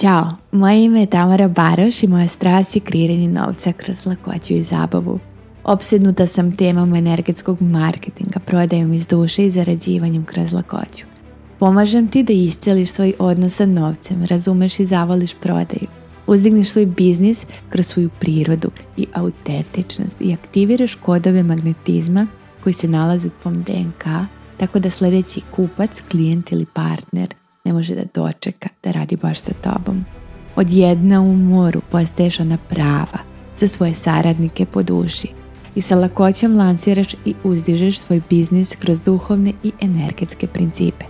Ćao, moje ime je Tamara Baroš i moja strast je kreiranje novca kroz lakoću i zabavu. Opsednuta sam temom energetskog marketinga, prodajom iz duše i zarađivanjem kroz lakoću. Pomažem ti da isceliš svoj odnos sa novcem, razumeš i zavoliš prodaju. Uzdigneš svoj biznis kroz svoju prirodu i autentičnost i aktiviraš kodove magnetizma koji se nalaze u tvom DNK, tako da sljedeći kupac, klijent ili partner – ne može da dočeka da radi baš sa tobom. Od jedna u moru postaješ ona prava, za svoje saradnike po duši i sa lakoćom lansiraš i uzdižeš svoj biznis kroz duhovne i energetske principe.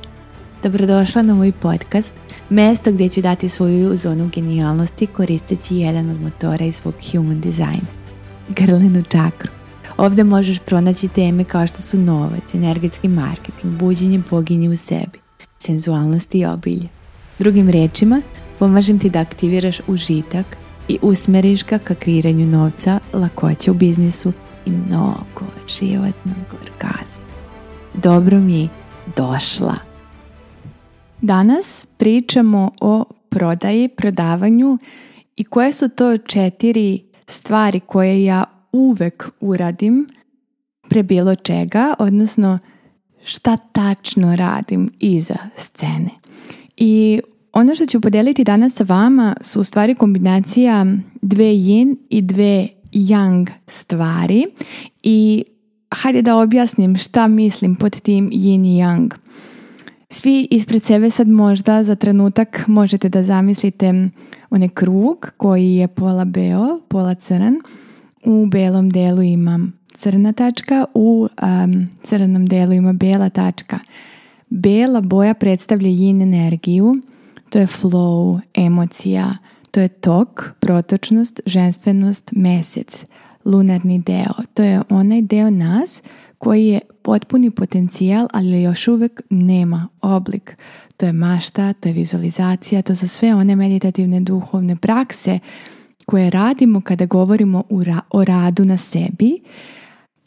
Dobrodošla na moj podcast, mesto gdje ću dati svoju zonu genijalnosti koristeći jedan od motora iz svog human design, grlenu čakru. Ovdje možeš pronaći teme kao što su novac, energetski marketing, buđenje boginje u sebi, senzualnost i obilje. Drugim riječima, pomažem ti da aktiviraš užitak i usmeriš ga ka kreiranju novca, lakoće u biznisu i mnogo životnog orgazma. Dobro mi je došla. Danas pričamo o prodaji, prodavanju i koje su to četiri stvari koje ja uvek uradim pre bilo čega, odnosno šta tačno radim iza scene. I ono što ću podeliti danas sa vama su u stvari kombinacija dve yin i dve yang stvari i hajde da objasnim šta mislim pod tim yin i yang. Svi ispred sebe sad možda za trenutak možete da zamislite onaj krug koji je pola beo, pola crn. U belom delu imam crna tačka, u um, crnom delu ima bela tačka. Bela boja predstavlja yin energiju, to je flow, emocija, to je tok, protočnost, ženstvenost, mesec, lunarni deo. To je onaj deo nas koji je potpuni potencijal, ali još uvek nema oblik. To je mašta, to je vizualizacija, to su sve one meditativne duhovne prakse koje radimo kada govorimo o radu na sebi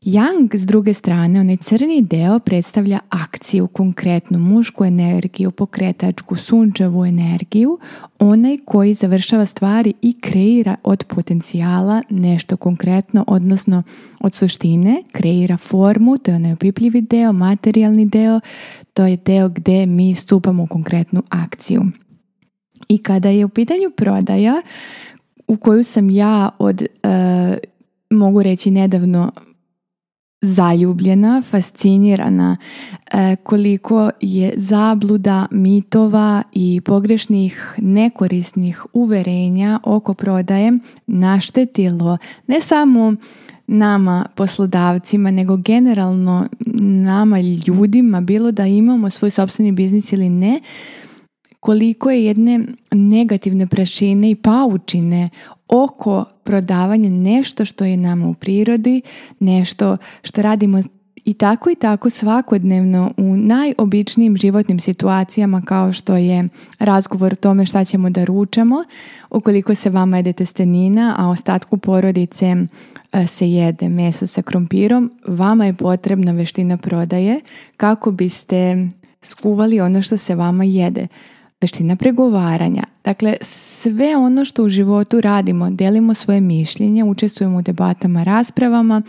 Yang s druge strane, onaj crni deo predstavlja akciju, konkretnu mušku energiju, pokretačku, sunčevu energiju, onaj koji završava stvari i kreira od potencijala nešto konkretno, odnosno od suštine, kreira formu, to je onaj opipljivi deo, materijalni deo, to je deo gdje mi stupamo u konkretnu akciju. I kada je u pitanju prodaja, u koju sam ja od, eh, mogu reći nedavno, zaljubljena, fascinirana e, koliko je zabluda, mitova i pogrešnih nekorisnih uverenja oko prodaje naštetilo ne samo nama poslodavcima, nego generalno nama ljudima, bilo da imamo svoj sobstveni biznis ili ne, koliko je jedne negativne prašine i paučine oko prodavanja nešto što je nama u prirodi, nešto što radimo i tako i tako svakodnevno u najobičnijim životnim situacijama kao što je razgovor o tome šta ćemo da ručamo, ukoliko se vama jede testenina, a ostatku porodice e, se jede meso sa krompirom, vama je potrebna veština prodaje kako biste skuvali ono što se vama jede veština pregovaranja. Dakle, sve ono što u životu radimo, delimo svoje mišljenje, učestvujemo u debatama, raspravama,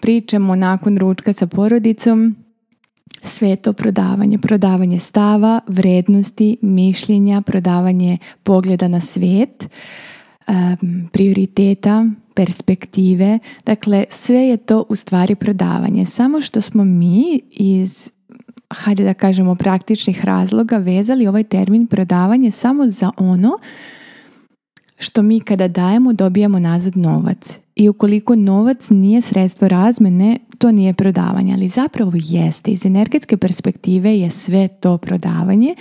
pričamo nakon ručka sa porodicom, sve to prodavanje, prodavanje stava, vrednosti, mišljenja, prodavanje pogleda na svijet, prioriteta, perspektive. Dakle, sve je to u stvari prodavanje. Samo što smo mi iz hajde da kažemo praktičnih razloga vezali ovaj termin prodavanje samo za ono što mi kada dajemo dobijemo nazad novac. I ukoliko novac nije sredstvo razmene, to nije prodavanje, ali zapravo jeste. Iz energetske perspektive je sve to prodavanje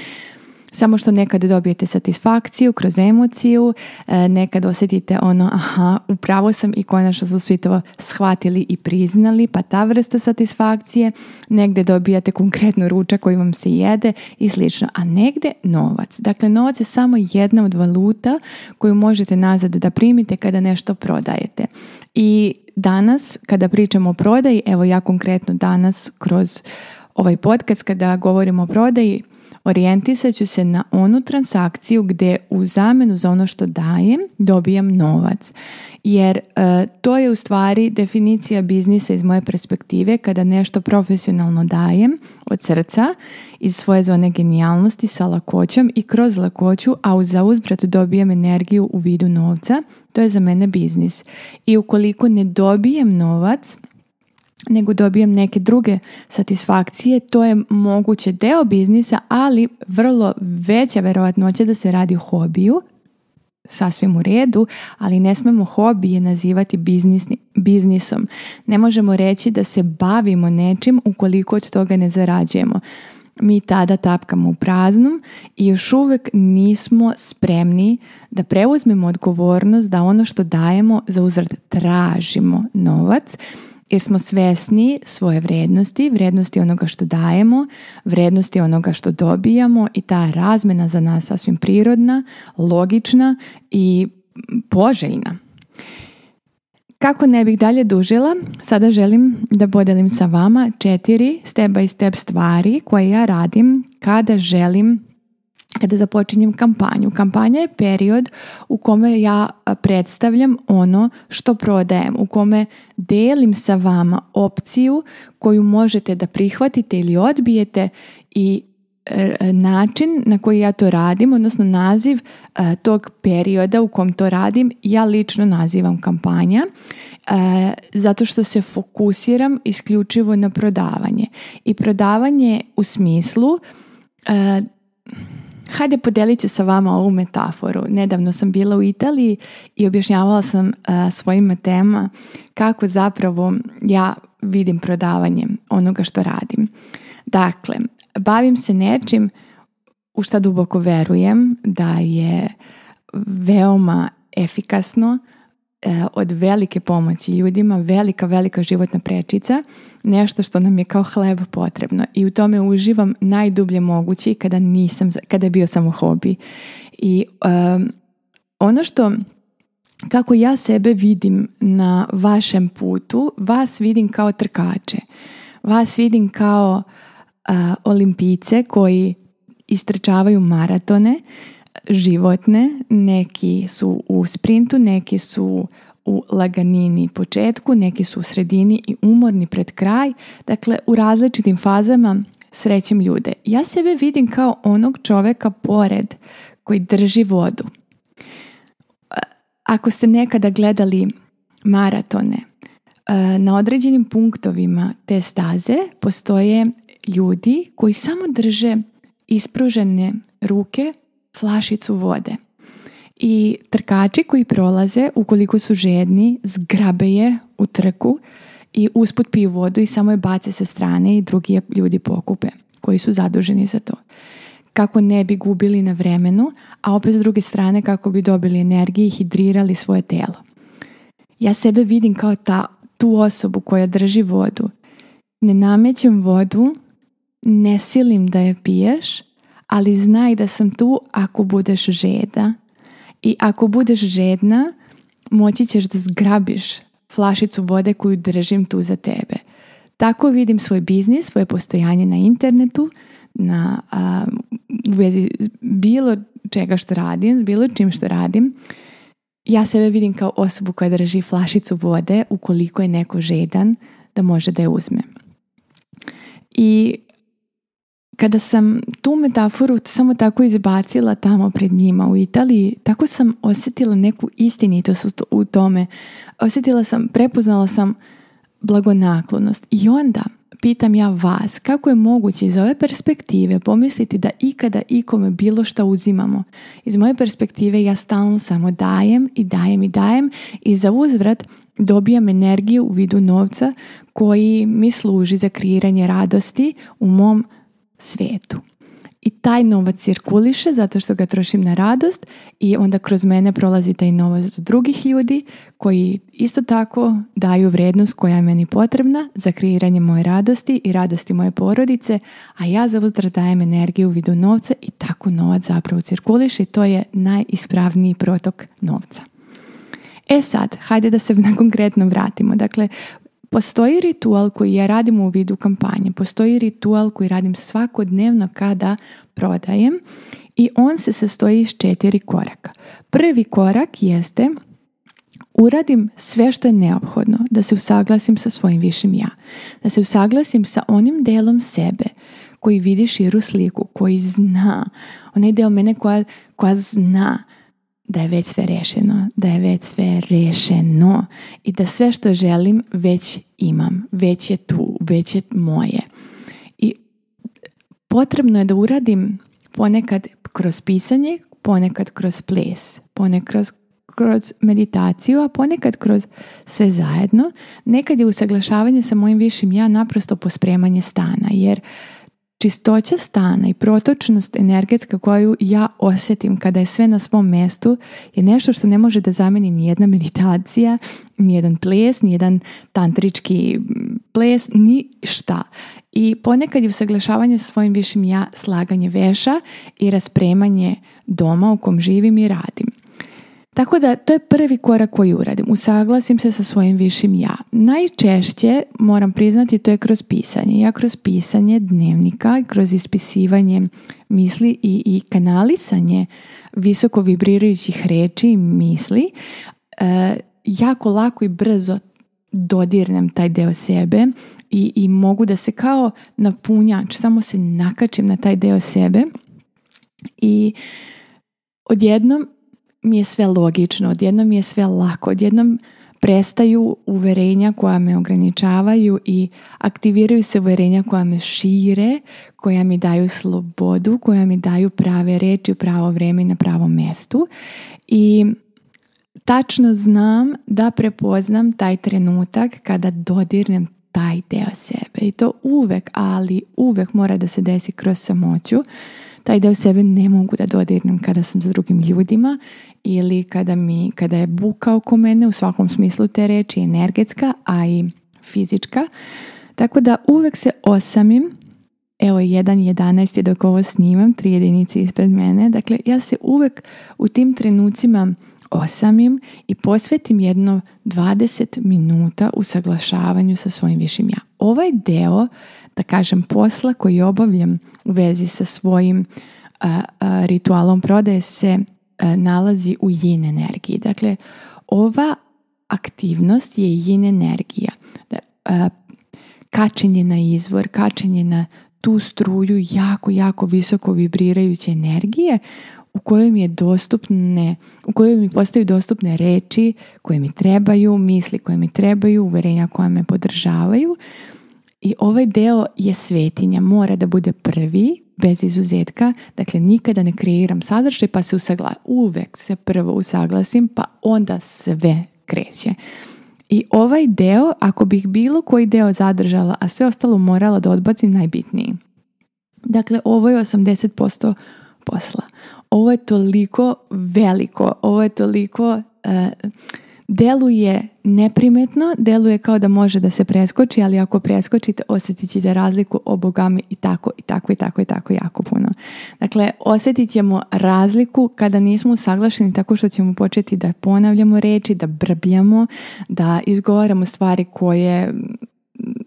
samo što nekad dobijete satisfakciju kroz emociju, e, nekad osjetite ono aha, upravo sam i konačno su svi to shvatili i priznali, pa ta vrsta satisfakcije, negde dobijate konkretno ručak koji vam se jede i slično, a negde novac. Dakle, novac je samo jedna od valuta koju možete nazad da primite kada nešto prodajete. I danas, kada pričamo o prodaji, evo ja konkretno danas kroz ovaj podcast kada govorimo o prodaji, orijentisat ću se na onu transakciju gdje u zamjenu za ono što dajem dobijam novac. Jer e, to je u stvari definicija biznisa iz moje perspektive kada nešto profesionalno dajem od srca iz svoje zone genijalnosti sa lakoćom i kroz lakoću, a u zauzbratu dobijem energiju u vidu novca, to je za mene biznis. I ukoliko ne dobijem novac, nego dobijem neke druge satisfakcije. To je moguće deo biznisa, ali vrlo veća verovatnoća da se radi o hobiju, sasvim u redu, ali ne smemo hobije nazivati biznisom. Ne možemo reći da se bavimo nečim ukoliko od toga ne zarađujemo. Mi tada tapkamo u praznom i još uvek nismo spremni da preuzmemo odgovornost da ono što dajemo za uzrad tražimo novac jer smo svjesni svoje vrijednosti, vrijednosti onoga što dajemo, vrijednosti onoga što dobijamo i ta razmjena za nas sasvim prirodna, logična i poželjna. Kako ne bih dalje dužila, sada želim da podelim sa vama četiri step by step stvari koje ja radim kada želim kada započinjem kampanju. Kampanja je period u kome ja predstavljam ono što prodajem, u kome delim sa vama opciju koju možete da prihvatite ili odbijete i e, način na koji ja to radim, odnosno naziv tog perioda u kom to radim, ja lično nazivam kampanja zato što se fokusiram isključivo na prodavanje. I prodavanje u smislu Hajde podelit ću sa vama ovu metaforu. Nedavno sam bila u Italiji i objašnjavala sam e, svojima tema kako zapravo ja vidim prodavanje onoga što radim. Dakle, bavim se nečim u šta duboko verujem da je veoma efikasno, E, od velike pomoći ljudima, velika, velika životna prečica, nešto što nam je kao hleb potrebno i u tome uživam najdublje moguće kada nisam, kada je bio samo hobi. I ono što kako ja sebe vidim na vašem putu, vas vidim kao trkače. Vas vidim kao uh, olimpice koji istrčavaju maratone životne, neki su u sprintu, neki su u laganini početku, neki su u sredini i umorni pred kraj. Dakle, u različitim fazama srećem ljude. Ja sebe vidim kao onog čoveka pored koji drži vodu. Ako ste nekada gledali maratone, e, na određenim punktovima te staze postoje ljudi koji samo drže ispružene ruke flašicu vode. I trkači koji prolaze, ukoliko su žedni, zgrabe je u trku i usput piju vodu i samo je bace sa strane i drugi ljudi pokupe koji su zaduženi za to. Kako ne bi gubili na vremenu, a opet s druge strane kako bi dobili energiju i hidrirali svoje telo. Ja sebe vidim kao ta, tu osobu koja drži vodu. Ne namećem vodu, ne silim da je piješ, ali znaj da sam tu ako budeš žeda. I ako budeš žedna, moći ćeš da zgrabiš flašicu vode koju držim tu za tebe. Tako vidim svoj biznis, svoje postojanje na internetu, na, u vezi bilo čega što radim, s bilo čim što radim. Ja sebe vidim kao osobu koja drži flašicu vode ukoliko je neko žedan da može da je uzme. I kada sam tu metaforu samo tako izbacila tamo pred njima u Italiji, tako sam osjetila neku istinitost u tome. Osjetila sam, prepoznala sam blagonaklonost. I onda pitam ja vas, kako je moguće iz ove perspektive pomisliti da ikada ikome bilo što uzimamo? Iz moje perspektive ja stalno samo dajem i dajem i dajem i za uzvrat dobijam energiju u vidu novca koji mi služi za kreiranje radosti u mom svijetu. I taj novac cirkuliše zato što ga trošim na radost i onda kroz mene prolazi taj novac drugih ljudi koji isto tako daju vrednost koja je meni potrebna za kreiranje moje radosti i radosti moje porodice, a ja za dajem energiju u vidu novca i tako novac zapravo cirkuliše i to je najispravniji protok novca. E sad, hajde da se na konkretno vratimo. Dakle, Postoji ritual koji ja radim u vidu kampanje, postoji ritual koji radim svakodnevno kada prodajem i on se sastoji iz četiri koraka. Prvi korak jeste uradim sve što je neophodno da se usaglasim sa svojim višim ja, da se usaglasim sa onim delom sebe koji vidi širu sliku, koji zna, onaj deo mene koja, koja zna da je već sve rešeno, da je već sve rešeno i da sve što želim već imam, već je tu, već je moje. I potrebno je da uradim ponekad kroz pisanje, ponekad kroz ples, ponekad kroz, kroz meditaciju, a ponekad kroz sve zajedno. Nekad je usaglašavanje sa mojim višim ja naprosto pospremanje stana, jer Čistoća stana i protočnost energetska koju ja osjetim kada je sve na svom mestu je nešto što ne može da zameni ni jedna meditacija, ni jedan ples, ni jedan tantrički ples, ni šta. I ponekad je usaglašavanje sa svojim višim ja slaganje veša i raspremanje doma u kom živim i radim. Tako da to je prvi korak koji uradim. Usaglasim se sa svojim višim ja. Najčešće, moram priznati, to je kroz pisanje. Ja kroz pisanje dnevnika kroz ispisivanje misli i, i kanalisanje visoko vibrirajućih reči i misli e, jako lako i brzo dodirnem taj deo sebe i, i mogu da se kao napunjač, samo se nakačim na taj deo sebe i odjednom mi je sve logično, odjednom mi je sve lako, odjednom prestaju uverenja koja me ograničavaju i aktiviraju se uverenja koja me šire, koja mi daju slobodu, koja mi daju prave reči u pravo vrijeme i na pravom mjestu. I tačno znam da prepoznam taj trenutak kada dodirnem taj deo sebe. I to uvek, ali uvek mora da se desi kroz samoću taj deo sebe ne mogu da dodirnem kada sam s drugim ljudima ili kada, mi, kada je buka oko mene u svakom smislu te reči, energetska, a i fizička. Tako da uvek se osamim, evo 1.11 je dok ovo snimam, tri jedinice ispred mene, dakle ja se uvek u tim trenucima osamim i posvetim jedno 20 minuta u saglašavanju sa svojim višim ja. Ovaj deo da kažem posla koji obavljam u vezi sa svojim ritualom prodaje se nalazi u yin energiji. Dakle, ova aktivnost je yin energija. Da, kačenje na izvor, kačenje na tu struju jako, jako visoko vibrirajuće energije u kojoj mi je dostupne, u kojoj mi postaju dostupne reči koje mi trebaju, misli koje mi trebaju, uverenja koja me podržavaju i ovaj deo je svetinja, mora da bude prvi, bez izuzetka, dakle nikada ne kreiram sadržaj pa se usaglasim, uvek se prvo usaglasim pa onda sve kreće. I ovaj deo, ako bih bilo koji deo zadržala, a sve ostalo morala da odbacim, najbitniji. Dakle, ovo je 80% posla. Ovo je toliko veliko, ovo je toliko... Eh, deluje neprimetno, deluje kao da može da se preskoči, ali ako preskočite osjetit ćete razliku o bogami i tako i tako i tako i tako jako puno. Dakle, osjetit ćemo razliku kada nismo usaglašeni tako što ćemo početi da ponavljamo reči, da brbljamo, da izgovaramo stvari koje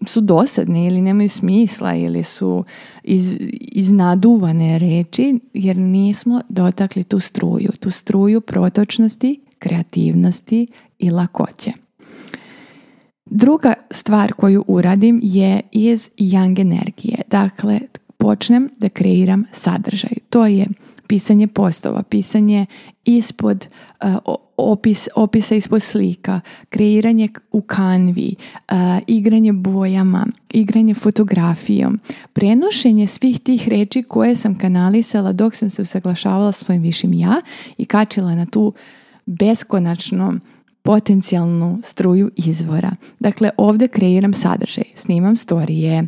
su dosadne ili nemaju smisla ili su iz, iznaduvane reči jer nismo dotakli tu struju, tu struju protočnosti kreativnosti i lakoće. Druga stvar koju uradim je iz young energije. Dakle, počnem da kreiram sadržaj. To je pisanje postova, pisanje ispod e, opis, opisa ispod slika, kreiranje u kanvi, e, igranje bojama, igranje fotografijom, prenošenje svih tih reči koje sam kanalisala dok sam se usaglašavala svojim višim ja i kačila na tu Beskonačno potencijalnu struju izvora. Dakle, ovdje kreiram sadržaj, snimam storije,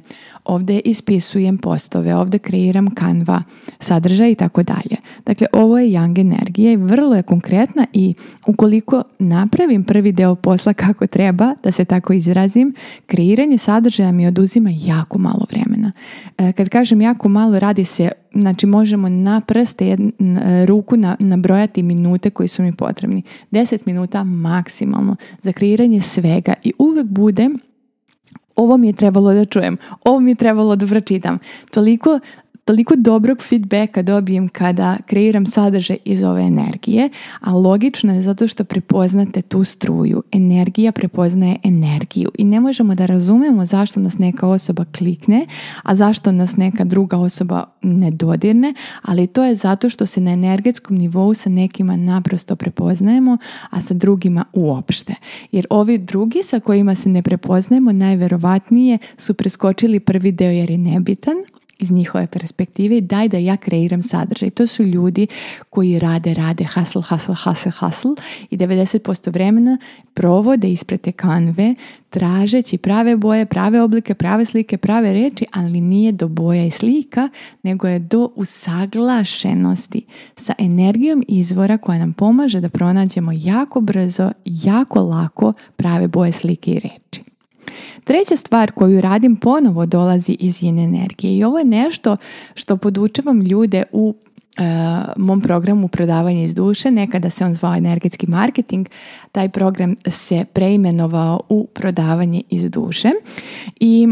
ovdje ispisujem postove, ovdje kreiram kanva, sadržaj i tako dalje. Dakle, ovo je yang energija i vrlo je konkretna i ukoliko napravim prvi deo posla kako treba, da se tako izrazim, kreiranje sadržaja mi oduzima jako malo vremena. E, kad kažem jako malo, radi se znači možemo na prste e, ruku nabrojati minute koji su mi potrebni. Deset minuta maksimalno za kreiranje svega i uvek budem ovo mi je trebalo da čujem, ovo mi je trebalo da pročitam. Toliko toliko dobrog feedbacka dobijem kada kreiram sadržaj iz ove energije, a logično je zato što prepoznate tu struju. Energija prepoznaje energiju i ne možemo da razumemo zašto nas neka osoba klikne, a zašto nas neka druga osoba ne dodirne, ali to je zato što se na energetskom nivou sa nekima naprosto prepoznajemo, a sa drugima uopšte. Jer ovi drugi sa kojima se ne prepoznajemo najverovatnije su preskočili prvi deo jer je nebitan, iz njihove perspektive i daj da ja kreiram sadržaj. To su ljudi koji rade, rade, hustle, hustle, hustle, hustle i 90% vremena provode ispred te kanve tražeći prave boje, prave oblike, prave slike, prave reči, ali nije do boja i slika, nego je do usaglašenosti sa energijom izvora koja nam pomaže da pronađemo jako brzo, jako lako prave boje, slike i reči. Treća stvar koju radim ponovo dolazi iz jene energije i ovo je nešto što podučavam ljude u e, mom programu Prodavanje iz duše, nekada se on zvao energetski marketing, taj program se preimenovao u Prodavanje iz duše i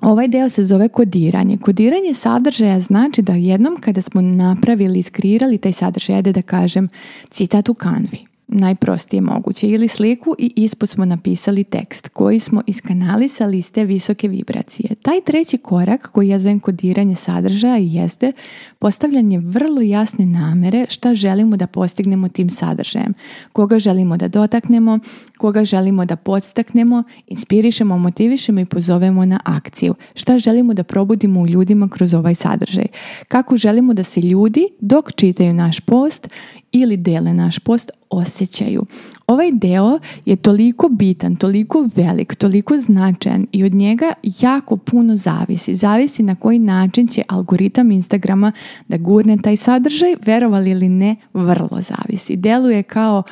Ovaj deo se zove kodiranje. Kodiranje sadržaja znači da jednom kada smo napravili, iskreirali taj sadržaj, ajde da kažem citat u kanvi najprostije moguće ili sliku i ispod smo napisali tekst koji smo iskanalisali sa liste visoke vibracije. Taj treći korak koji je zovem kodiranje sadržaja jeste postavljanje vrlo jasne namere šta želimo da postignemo tim sadržajem, koga želimo da dotaknemo, koga želimo da podstaknemo, inspirišemo, motivišemo i pozovemo na akciju, šta želimo da probudimo u ljudima kroz ovaj sadržaj, kako želimo da se ljudi dok čitaju naš post ili dele naš post osjećaju. Ovaj deo je toliko bitan, toliko velik, toliko značajan i od njega jako puno zavisi. Zavisi na koji način će algoritam Instagrama da gurne taj sadržaj, verovali ili ne, vrlo zavisi. Deluje kao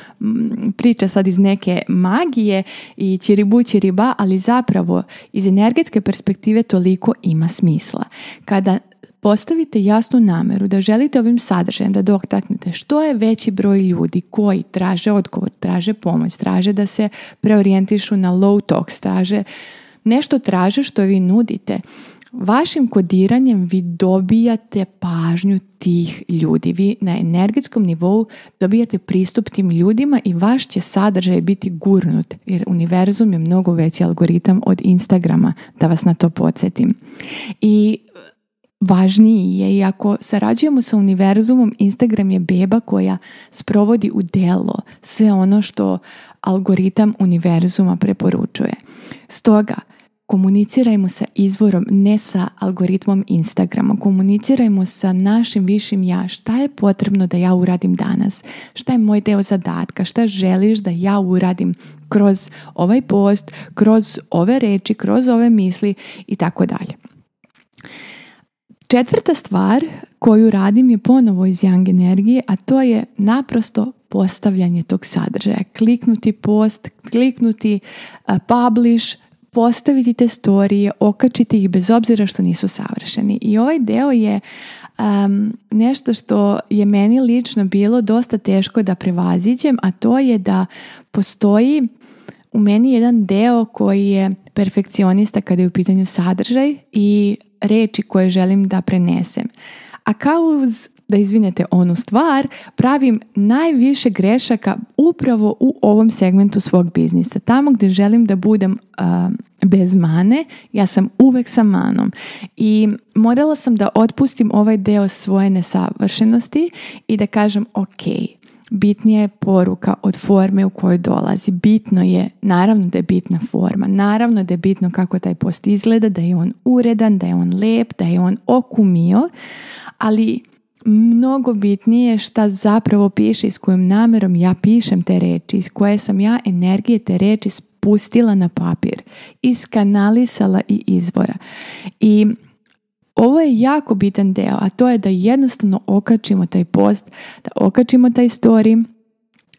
priča sad iz neke magije i čiribu riba, ali zapravo iz energetske perspektive toliko ima smisla. Kada Postavite jasnu nameru da želite ovim sadržajem da doktaknete što je veći broj ljudi koji traže odgovor, traže pomoć, traže da se preorijentišu na low tox, traže nešto traže što vi nudite. Vašim kodiranjem vi dobijate pažnju tih ljudi. Vi na energetskom nivou dobijate pristup tim ljudima i vaš će sadržaj biti gurnut jer univerzum je mnogo veći algoritam od Instagrama, da vas na to podsjetim. I važniji je i ako sarađujemo sa univerzumom, Instagram je beba koja sprovodi u delo sve ono što algoritam univerzuma preporučuje. Stoga, komunicirajmo sa izvorom, ne sa algoritmom Instagrama. Komunicirajmo sa našim višim ja. Šta je potrebno da ja uradim danas? Šta je moj deo zadatka? Šta želiš da ja uradim kroz ovaj post, kroz ove reči, kroz ove misli i tako dalje. Četvrta stvar koju radim je ponovo iz Young energije, a to je naprosto postavljanje tog sadržaja. Kliknuti post, kliknuti eh, publish, postaviti te storije, okačiti ih bez obzira što nisu savršeni. I ovaj deo je nešto što je meni lično bilo dosta teško da prevaziđem, a to je da postoji u meni jedan deo koji je perfekcionista kada je u pitanju sadržaj i reči koje želim da prenesem. A kao uz da izvinete onu stvar, pravim najviše grešaka upravo u ovom segmentu svog biznisa. Tamo gdje želim da budem bez mane, ja sam uvek sa manom. I morala sam da otpustim ovaj deo svoje nesavršenosti i da kažem ok, bitnija je poruka od forme u kojoj dolazi. Bitno je, naravno da je bitna forma, naravno da je bitno kako taj post izgleda, da je on uredan, da je on lep, da je on okumio, ali mnogo bitnije šta zapravo piše i s kojim namjerom ja pišem te reči, iz koje sam ja energije te reči spustila na papir, iskanalisala i izvora. I ovo je jako bitan deo, a to je da jednostavno okačimo taj post, da okačimo taj story,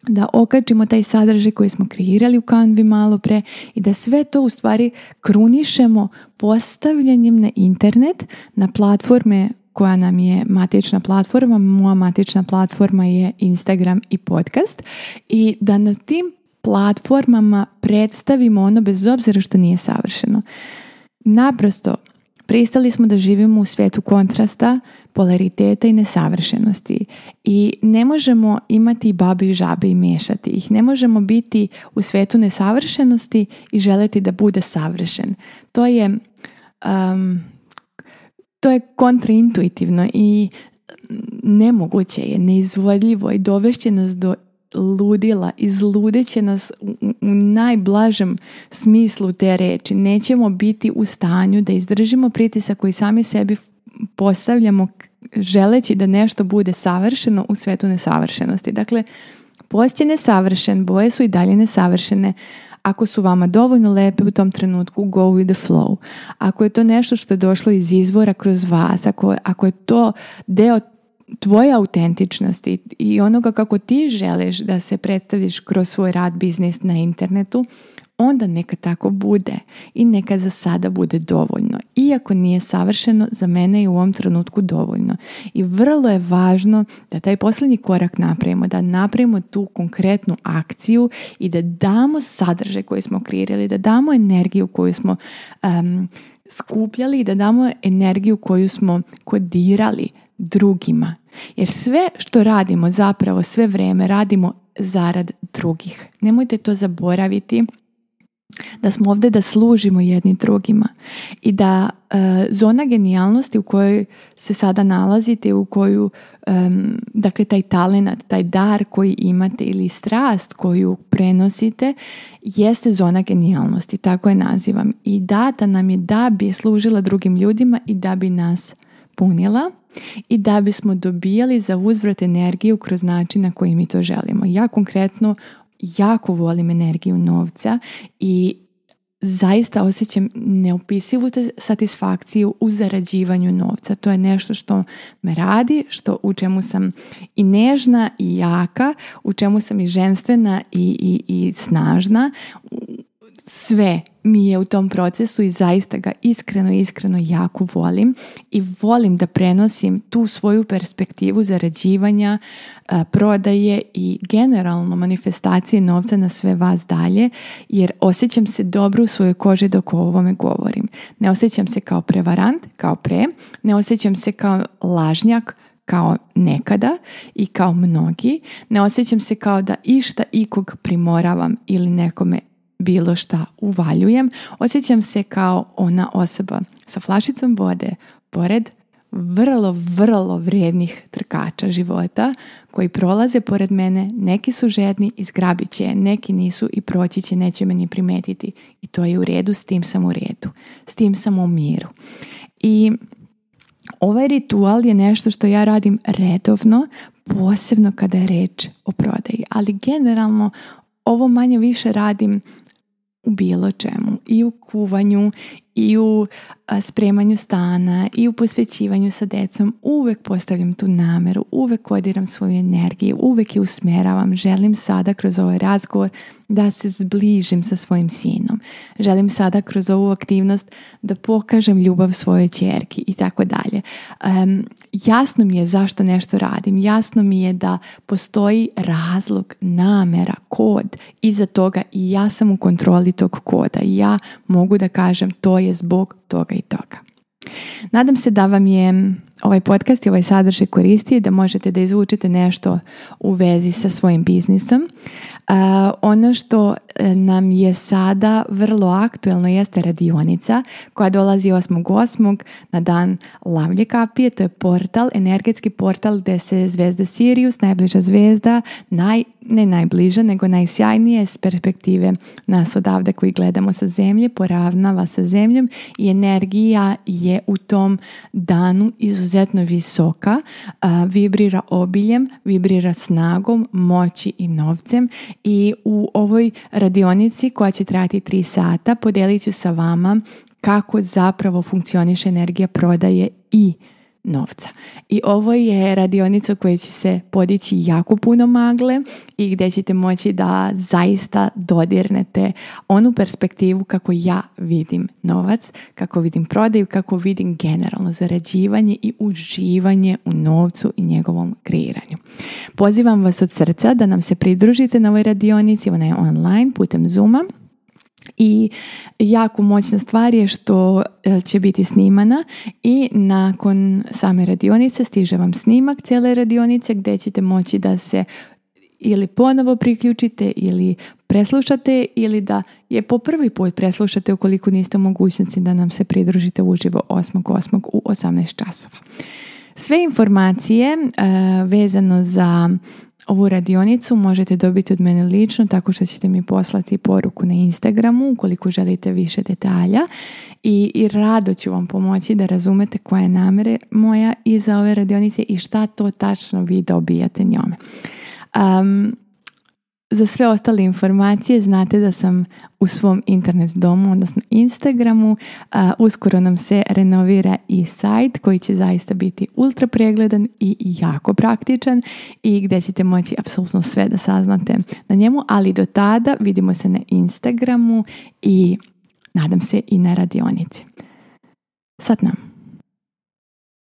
da okačimo taj sadržaj koji smo kreirali u kanvi malo pre i da sve to u stvari krunišemo postavljanjem na internet, na platforme koja nam je matična platforma. Moja matična platforma je Instagram i podcast i da na tim platformama predstavimo ono bez obzira što nije savršeno. Naprosto Pristali smo da živimo u svijetu kontrasta, polariteta i nesavršenosti i ne možemo imati babi i žabe i miješati ih. Ne možemo biti u svijetu nesavršenosti i željeti da bude savršen. To je, um, to je kontraintuitivno i nemoguće je, neizvodljivo i dovešće nas do ludila, izludit će nas u, najblažem smislu te reči. Nećemo biti u stanju da izdržimo pritisak koji sami sebi postavljamo želeći da nešto bude savršeno u svetu nesavršenosti. Dakle, post je nesavršen, boje su i dalje nesavršene, ako su vama dovoljno lepe u tom trenutku, go with the flow. Ako je to nešto što je došlo iz izvora kroz vas, ako, ako je to deo tvoje autentičnosti i onoga kako ti želiš da se predstaviš kroz svoj rad biznis na internetu, onda neka tako bude i neka za sada bude dovoljno. Iako nije savršeno, za mene je u ovom trenutku dovoljno. I vrlo je važno da taj posljednji korak napravimo, da napravimo tu konkretnu akciju i da damo sadržaj koji smo kreirali, da damo energiju koju smo skupljali i da damo energiju koju smo kodirali drugima. Jer sve što radimo zapravo sve vrijeme radimo zarad drugih. Nemojte to zaboraviti da smo ovdje da služimo jedni drugima i da e, zona genijalnosti u kojoj se sada nalazite u koju dakle taj talent, taj dar koji imate ili strast koju prenosite jeste zona genijalnosti tako je nazivam i data nam je da bi služila drugim ljudima i da bi nas punila i da bismo dobijali za uzvrat energiju kroz način na koji mi to želimo. Ja konkretno jako volim energiju novca i zaista osjećam neopisivu satisfakciju u zarađivanju novca. To je nešto što me radi, što u čemu sam i nežna i jaka, u čemu sam i ženstvena i, i, i snažna, sve mi je u tom procesu i zaista ga iskreno, iskreno jako volim i volim da prenosim tu svoju perspektivu zarađivanja, e, prodaje i generalno manifestacije novca na sve vas dalje jer osjećam se dobro u svojoj koži dok o ovome govorim. Ne osjećam se kao prevarant, kao pre, ne osjećam se kao lažnjak, kao nekada i kao mnogi. Ne osjećam se kao da išta ikog primoravam ili nekome bilo šta uvaljujem. Osjećam se kao ona osoba sa flašicom vode pored vrlo, vrlo vrijednih trkača života koji prolaze pored mene, neki su žedni i zgrabit će neki nisu i proći će, neće me ni primetiti. I to je u redu, s tim sam u redu, s tim sam u miru. I ovaj ritual je nešto što ja radim redovno, posebno kada je reč o prodaji, ali generalno ovo manje više radim u bilo čemu. I u kuvanju, i u spremanju stana, i u posvećivanju sa decom. Uvek postavljam tu nameru, uvek kodiram svoju energiju, uvek je usmeravam. Želim sada kroz ovaj razgovor da se zbližim sa svojim sinom. Želim sada kroz ovu aktivnost da pokažem ljubav svojoj čerki i tako dalje jasno mi je zašto nešto radim, jasno mi je da postoji razlog, namera, kod iza toga i ja sam u kontroli tog koda i ja mogu da kažem to je zbog toga i toga. Nadam se da vam je ovaj podcast i ovaj sadržaj koristio i da možete da izvučete nešto u vezi sa svojim biznisom. Ono što e, nam je sada vrlo aktuelno jeste radionica koja dolazi 8.8. na dan Lavlje kapije. To je portal, energetski portal gdje se zvezda Sirius, najbliža zvezda, naj ne najbliže, nego najsjajnije s perspektive nas odavde koji gledamo sa zemlje, poravnava sa zemljom i energija je u tom danu izuzetno visoka, vibrira obiljem, vibrira snagom, moći i novcem i u ovoj radionici koja će trajati 3 sata podelit ću sa vama kako zapravo funkcioniše energija prodaje i novca. I ovo je radionica u kojoj će se podići jako puno magle i gdje ćete moći da zaista dodirnete onu perspektivu kako ja vidim novac, kako vidim prodaju, kako vidim generalno zarađivanje i uživanje u novcu i njegovom kreiranju. Pozivam vas od srca da nam se pridružite na ovoj radionici, ona je online putem Zooma i jako moćna stvar je što e, će biti snimana i nakon same radionice stiže vam snimak cijele radionice gdje ćete moći da se ili ponovo priključite ili preslušate ili da je po prvi put preslušate ukoliko niste u mogućnosti da nam se pridružite uživo 8.8. u 18 časova. Sve informacije e, vezano za Ovu radionicu možete dobiti od mene lično tako što ćete mi poslati poruku na Instagramu ukoliko želite više detalja i, i rado ću vam pomoći da razumete koja je namjera moja iza ove radionice i šta to tačno vi dobijate njome. Um, za sve ostale informacije znate da sam u svom internet domu, odnosno Instagramu. uskoro nam se renovira i sajt koji će zaista biti ultra pregledan i jako praktičan i gdje ćete moći apsolutno sve da saznate na njemu, ali do tada vidimo se na Instagramu i nadam se i na radionici. Sad nam.